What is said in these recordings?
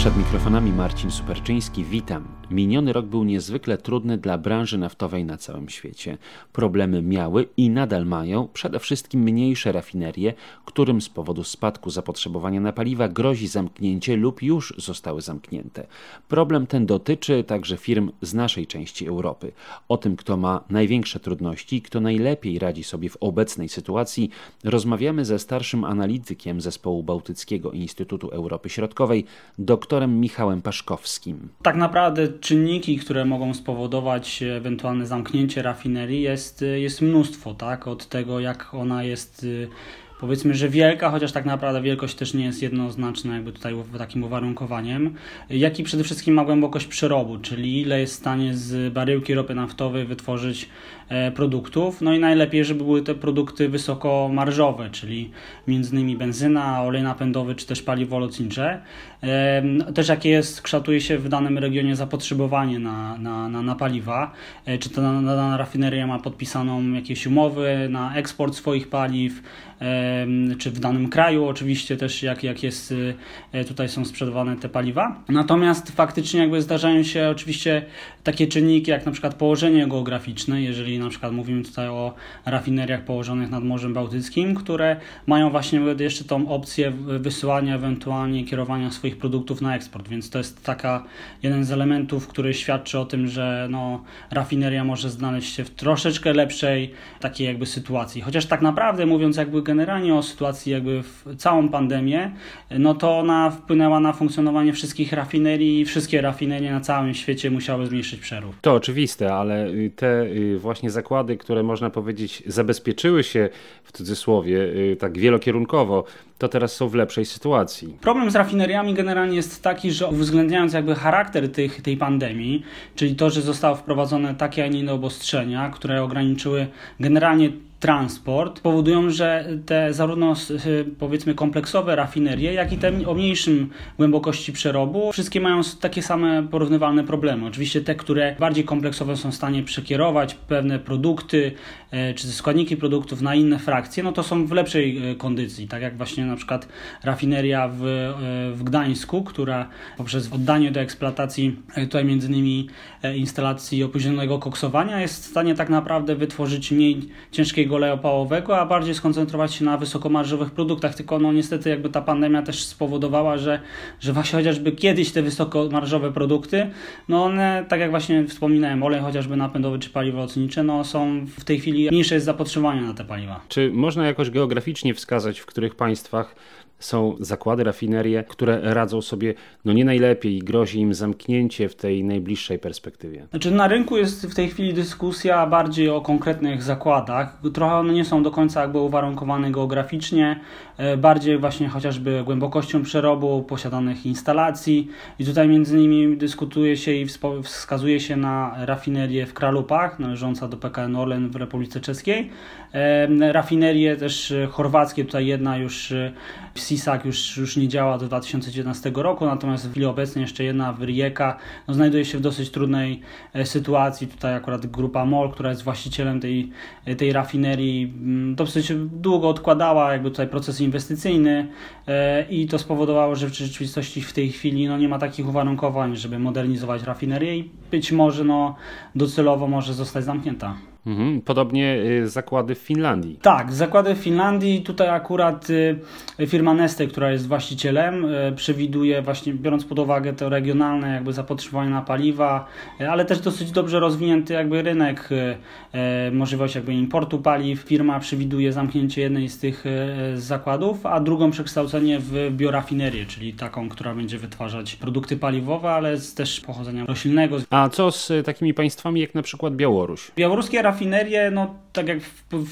Przed mikrofonami Marcin Superczyński, witam. Miniony rok był niezwykle trudny dla branży naftowej na całym świecie. Problemy miały i nadal mają przede wszystkim mniejsze rafinerie, którym z powodu spadku zapotrzebowania na paliwa grozi zamknięcie lub już zostały zamknięte. Problem ten dotyczy także firm z naszej części Europy. O tym, kto ma największe trudności kto najlepiej radzi sobie w obecnej sytuacji, rozmawiamy ze starszym analitykiem zespołu Bałtyckiego Instytutu Europy Środkowej, dr doktorem Michałem Paszkowskim. Tak naprawdę czynniki, które mogą spowodować ewentualne zamknięcie rafinerii jest, jest mnóstwo, tak? Od tego jak ona jest powiedzmy, że wielka, chociaż tak naprawdę wielkość też nie jest jednoznaczna jakby tutaj takim uwarunkowaniem, jak i przede wszystkim ma głębokość przerobu, czyli ile jest w stanie z baryłki ropy naftowej wytworzyć e, produktów, no i najlepiej, żeby były te produkty wysokomarżowe, czyli między innymi benzyna, olej napędowy czy też paliwo lotnicze. Też jakie jest, kształtuje się w danym regionie zapotrzebowanie na, na, na, na paliwa, e, czy to dana rafineria ma podpisaną jakieś umowy na eksport swoich paliw, czy w danym kraju oczywiście też jak, jak jest e, tutaj są sprzedawane te paliwa. Natomiast faktycznie jakby zdarzają się oczywiście takie czynniki jak na przykład położenie geograficzne, jeżeli na przykład mówimy tutaj o rafineriach położonych nad Morzem Bałtyckim, które mają właśnie jeszcze tą opcję wysyłania, ewentualnie kierowania swoich produktów na eksport, więc to jest taka jeden z elementów, który świadczy o tym, że no, rafineria może znaleźć się w troszeczkę lepszej takiej jakby sytuacji. Chociaż tak naprawdę mówiąc jakby generalnie o sytuacji jakby w całą pandemię, no to ona wpłynęła na funkcjonowanie wszystkich rafinerii i wszystkie rafinerie na całym świecie musiały zmniejszyć przerób. To oczywiste, ale te y, właśnie zakłady, które można powiedzieć zabezpieczyły się w cudzysłowie y, tak wielokierunkowo, to teraz są w lepszej sytuacji. Problem z rafineriami generalnie jest taki, że uwzględniając jakby charakter tych, tej pandemii, czyli to, że zostały wprowadzone takie, a nie inne obostrzenia, które ograniczyły generalnie transport powodują, że te zarówno powiedzmy kompleksowe rafinerie, jak i te o mniejszym głębokości przerobu, wszystkie mają takie same porównywalne problemy. Oczywiście te, które bardziej kompleksowe są w stanie przekierować pewne produkty e, czy składniki produktów na inne frakcje, no to są w lepszej e, kondycji, tak jak właśnie na przykład rafineria w, e, w Gdańsku, która poprzez oddanie do eksploatacji tutaj między innymi instalacji opóźnionego koksowania jest w stanie tak naprawdę wytworzyć mniej ciężkiego takiego oleju opałowego, a bardziej skoncentrować się na wysokomarżowych produktach. Tylko no niestety jakby ta pandemia też spowodowała, że, że właśnie chociażby kiedyś te wysokomarżowe produkty, no one, tak jak właśnie wspominałem, olej chociażby napędowy czy paliwo lotnicze, no są w tej chwili mniejsze jest zapotrzebowanie na te paliwa. Czy można jakoś geograficznie wskazać, w których państwach są zakłady, rafinerie, które radzą sobie no nie najlepiej i grozi im zamknięcie w tej najbliższej perspektywie. Znaczy na rynku jest w tej chwili dyskusja bardziej o konkretnych zakładach. Trochę one nie są do końca jakby uwarunkowane geograficznie, e, bardziej właśnie chociażby głębokością przerobu, posiadanych instalacji i tutaj między innymi dyskutuje się i wskazuje się na rafinerię w Kralupach, należąca do PKN Orlen w Republice Czeskiej. E, rafinerie też chorwackie, tutaj jedna już w CISAC już, już nie działa do 2019 roku, natomiast w chwili obecnej jeszcze jedna w Rijeka no, znajduje się w dosyć trudnej e, sytuacji. Tutaj akurat grupa MOL, która jest właścicielem tej, e, tej rafinerii, mm, dosyć długo odkładała jakby tutaj proces inwestycyjny e, i to spowodowało, że w rzeczywistości w tej chwili no, nie ma takich uwarunkowań, żeby modernizować rafinerię i być może no, docelowo może zostać zamknięta. Mhm, podobnie y, zakłady w Finlandii. Tak, zakłady w Finlandii. Tutaj akurat y, firma Neste, która jest właścicielem, y, przewiduje właśnie, biorąc pod uwagę to regionalne jakby zapotrzebowanie na paliwa, ale też dosyć dobrze rozwinięty jakby rynek, możliwość jakby importu paliw. Firma przewiduje zamknięcie jednej z tych zakładów, a drugą przekształcenie w biorafinerię, czyli taką, która będzie wytwarzać produkty paliwowe, ale z też pochodzenia roślinnego. A co z takimi państwami jak na przykład Białoruś? Białoruskie rafinerie, no tak jak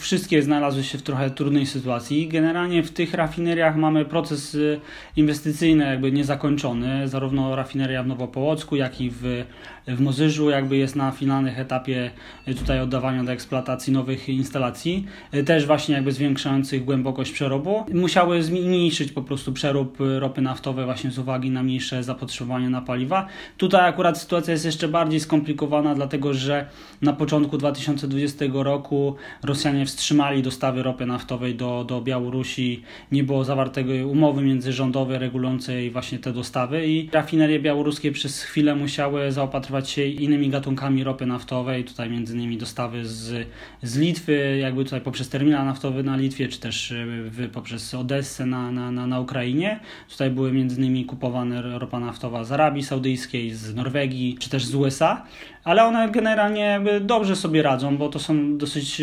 wszystkie znalazły się w trochę trudnej sytuacji. Generalnie w tych rafineriach mamy proces y, inwestycyjny jakby niezakończony, zarówno rafineria w Nowopołocku, jak i w, w Mozyżu jakby jest na finalnych etapie y, tutaj oddawania do eksploatacji nowych instalacji, y, też właśnie jakby zwiększających głębokość przerobu. Musiały zmniejszyć po prostu przerób ropy naftowej właśnie z uwagi na mniejsze zapotrzebowanie na paliwa. Tutaj akurat sytuacja jest jeszcze bardziej skomplikowana, dlatego że na początku 2020 roku Rosjanie wstrzymali dostawy ropy naftowej do, do Białorusi, nie było zawartego umowy międzyrządowej regulującej właśnie te dostawy i rafinerie białoruskie przez chwilę musiały zaopatrywać się innymi gatunkami ropy naftowej, tutaj między innymi dostawy z, z Litwy, jakby tutaj poprzez terminal naftowy na Litwie, czy też w, poprzez Odessę na, na, na, na Ukrainie. Tutaj były między innymi kupowane ropa naftowa z Arabii Saudyjskiej, z Norwegii, czy też z USA, ale one generalnie dobrze sobie radzą, bo to są dosyć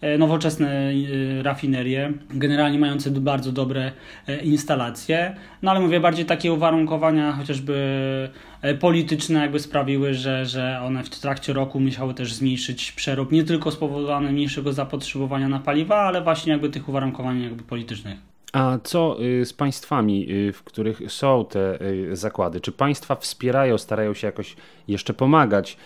e, nowoczesne e, rafinerie, generalnie mające bardzo dobre e, instalacje. No ale mówię, bardziej takie uwarunkowania chociażby polityczne jakby sprawiły, że, że one w trakcie roku musiały też zmniejszyć przerób, nie tylko spowodowane mniejszego zapotrzebowania na paliwa, ale właśnie jakby tych uwarunkowań jakby politycznych. A co y, z państwami, y, w których są te y, zakłady? Czy państwa wspierają, starają się jakoś jeszcze pomagać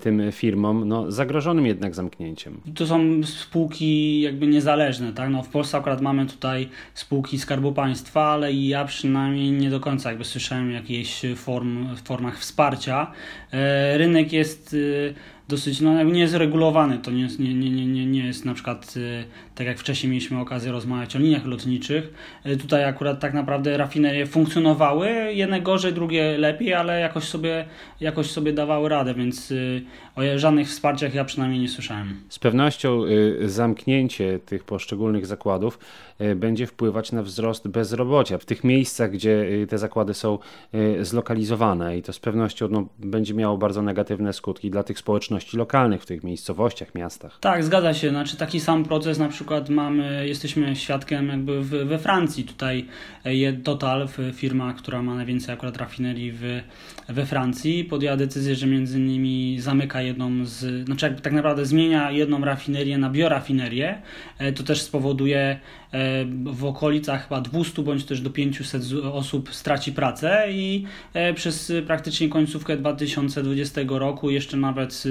tym firmom, no, zagrożonym jednak zamknięciem? To są spółki jakby niezależne. Tak? No, w Polsce akurat mamy tutaj spółki Skarbu Państwa, ale ja przynajmniej nie do końca jakby słyszałem jakiejś form, formach wsparcia. E, rynek jest dosyć, no nie jest regulowany, to nie jest, nie, nie, nie, nie jest na przykład y, tak jak wcześniej mieliśmy okazję rozmawiać o liniach lotniczych, y, tutaj akurat tak naprawdę rafinerie funkcjonowały, jedne gorzej, drugie lepiej, ale jakoś sobie, jakoś sobie dawały radę, więc y, o żadnych wsparciach ja przynajmniej nie słyszałem. Z pewnością zamknięcie tych poszczególnych zakładów będzie wpływać na wzrost bezrobocia w tych miejscach, gdzie te zakłady są zlokalizowane i to z pewnością no, będzie miało bardzo negatywne skutki dla tych społeczności społeczności lokalnych w tych miejscowościach, miastach. Tak, zgadza się. Znaczy taki sam proces na przykład mamy, jesteśmy świadkiem jakby w, we Francji. Tutaj e, Total, firma, która ma najwięcej akurat rafinerii w, we Francji, podjęła decyzję, że między innymi zamyka jedną z, znaczy jakby tak naprawdę zmienia jedną rafinerię na biorafinerię. E, to też spowoduje w okolicach chyba 200 bądź też do 500 osób straci pracę i przez praktycznie końcówkę 2020 roku jeszcze nawet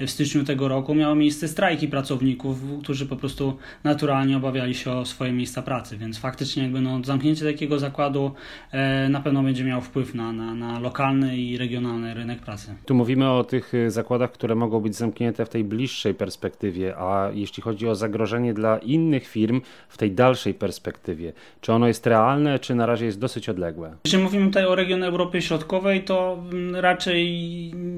w styczniu tego roku miały miejsce strajki pracowników, którzy po prostu naturalnie obawiali się o swoje miejsca pracy, więc faktycznie jakby no, zamknięcie takiego zakładu e, na pewno będzie miało wpływ na, na, na lokalny i regionalny rynek pracy. Tu mówimy o tych e, zakładach, które mogą być zamknięte w tej bliższej perspektywie, a jeśli chodzi o zagrożenie dla innych firm w tej dalszej perspektywie, czy ono jest realne, czy na razie jest dosyć odległe? Jeśli mówimy tutaj o regionie Europy Środkowej, to mm, raczej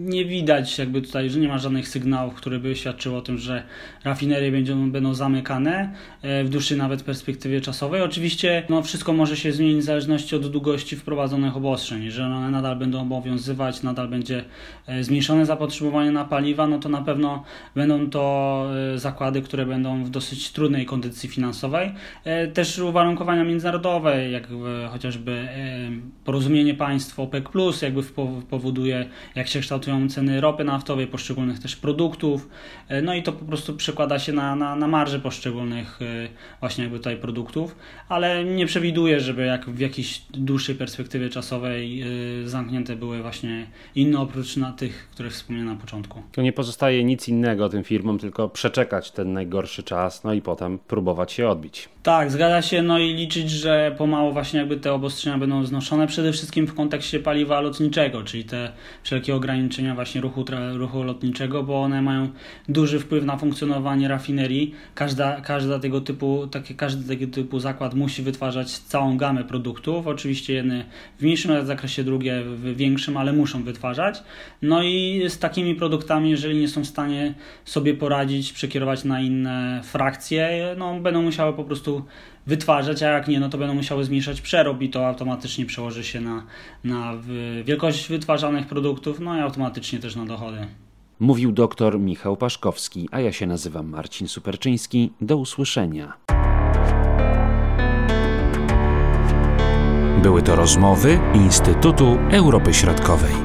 nie widać jakby tutaj, że nie ma żadnych sygnałów, które by świadczyły o tym, że rafinerie będą, będą zamykane e, w dłuższej nawet perspektywie czasowej. Oczywiście no, wszystko może się zmienić w zależności od długości wprowadzonych obostrzeń. Jeżeli one nadal będą obowiązywać, nadal będzie e, zmniejszone zapotrzebowanie na paliwa, no to na pewno będą to e, zakłady, które będą w dosyć trudnej kondycji finansowej. Też uwarunkowania międzynarodowe, jak chociażby porozumienie państw OPEC+, jakby powoduje, jak się kształtują ceny ropy naftowej, poszczególnych też produktów, e, no i to po prostu przekłada się na, na, na marże poszczególnych e, właśnie jakby tutaj produktów, ale nie przewiduję, żeby jak w jakiejś dłuższej perspektywie czasowej e, zamknięte były właśnie inne oprócz na tych, które wspomniałem na początku. To nie pozostaje nic innego tym firmom, tylko przeczekać ten najgorszy czas, no i potem próbować się odbić. Tak, zgadza się, no i liczyć, że pomału właśnie jakby te obostrzenia będą znoszone, przede wszystkim w kontekście paliwa lotniczego, czyli te wszelkie ograniczenia właśnie ruchu, ruchu lotniczego, bo one mają duży wpływ na funkcjonowanie rafinerii. Każda, każda tego typu, takie, każdy tego typu zakład musi wytwarzać całą gamę produktów, oczywiście jedne w mniejszym zakresie, drugie w większym, ale muszą wytwarzać. No i z takimi produktami, jeżeli nie są w stanie sobie poradzić, przekierować na inne frakcje, no będą musiały po prostu wytwarzać, a jak nie, no to będą musiały zmniejszać przerób i to automatycznie przełoży się na, na wielkość wytwarzanych produktów, no i automatycznie też na dochody. Mówił dr Michał Paszkowski, a ja się nazywam Marcin Superczyński. Do usłyszenia. Były to rozmowy Instytutu Europy Środkowej.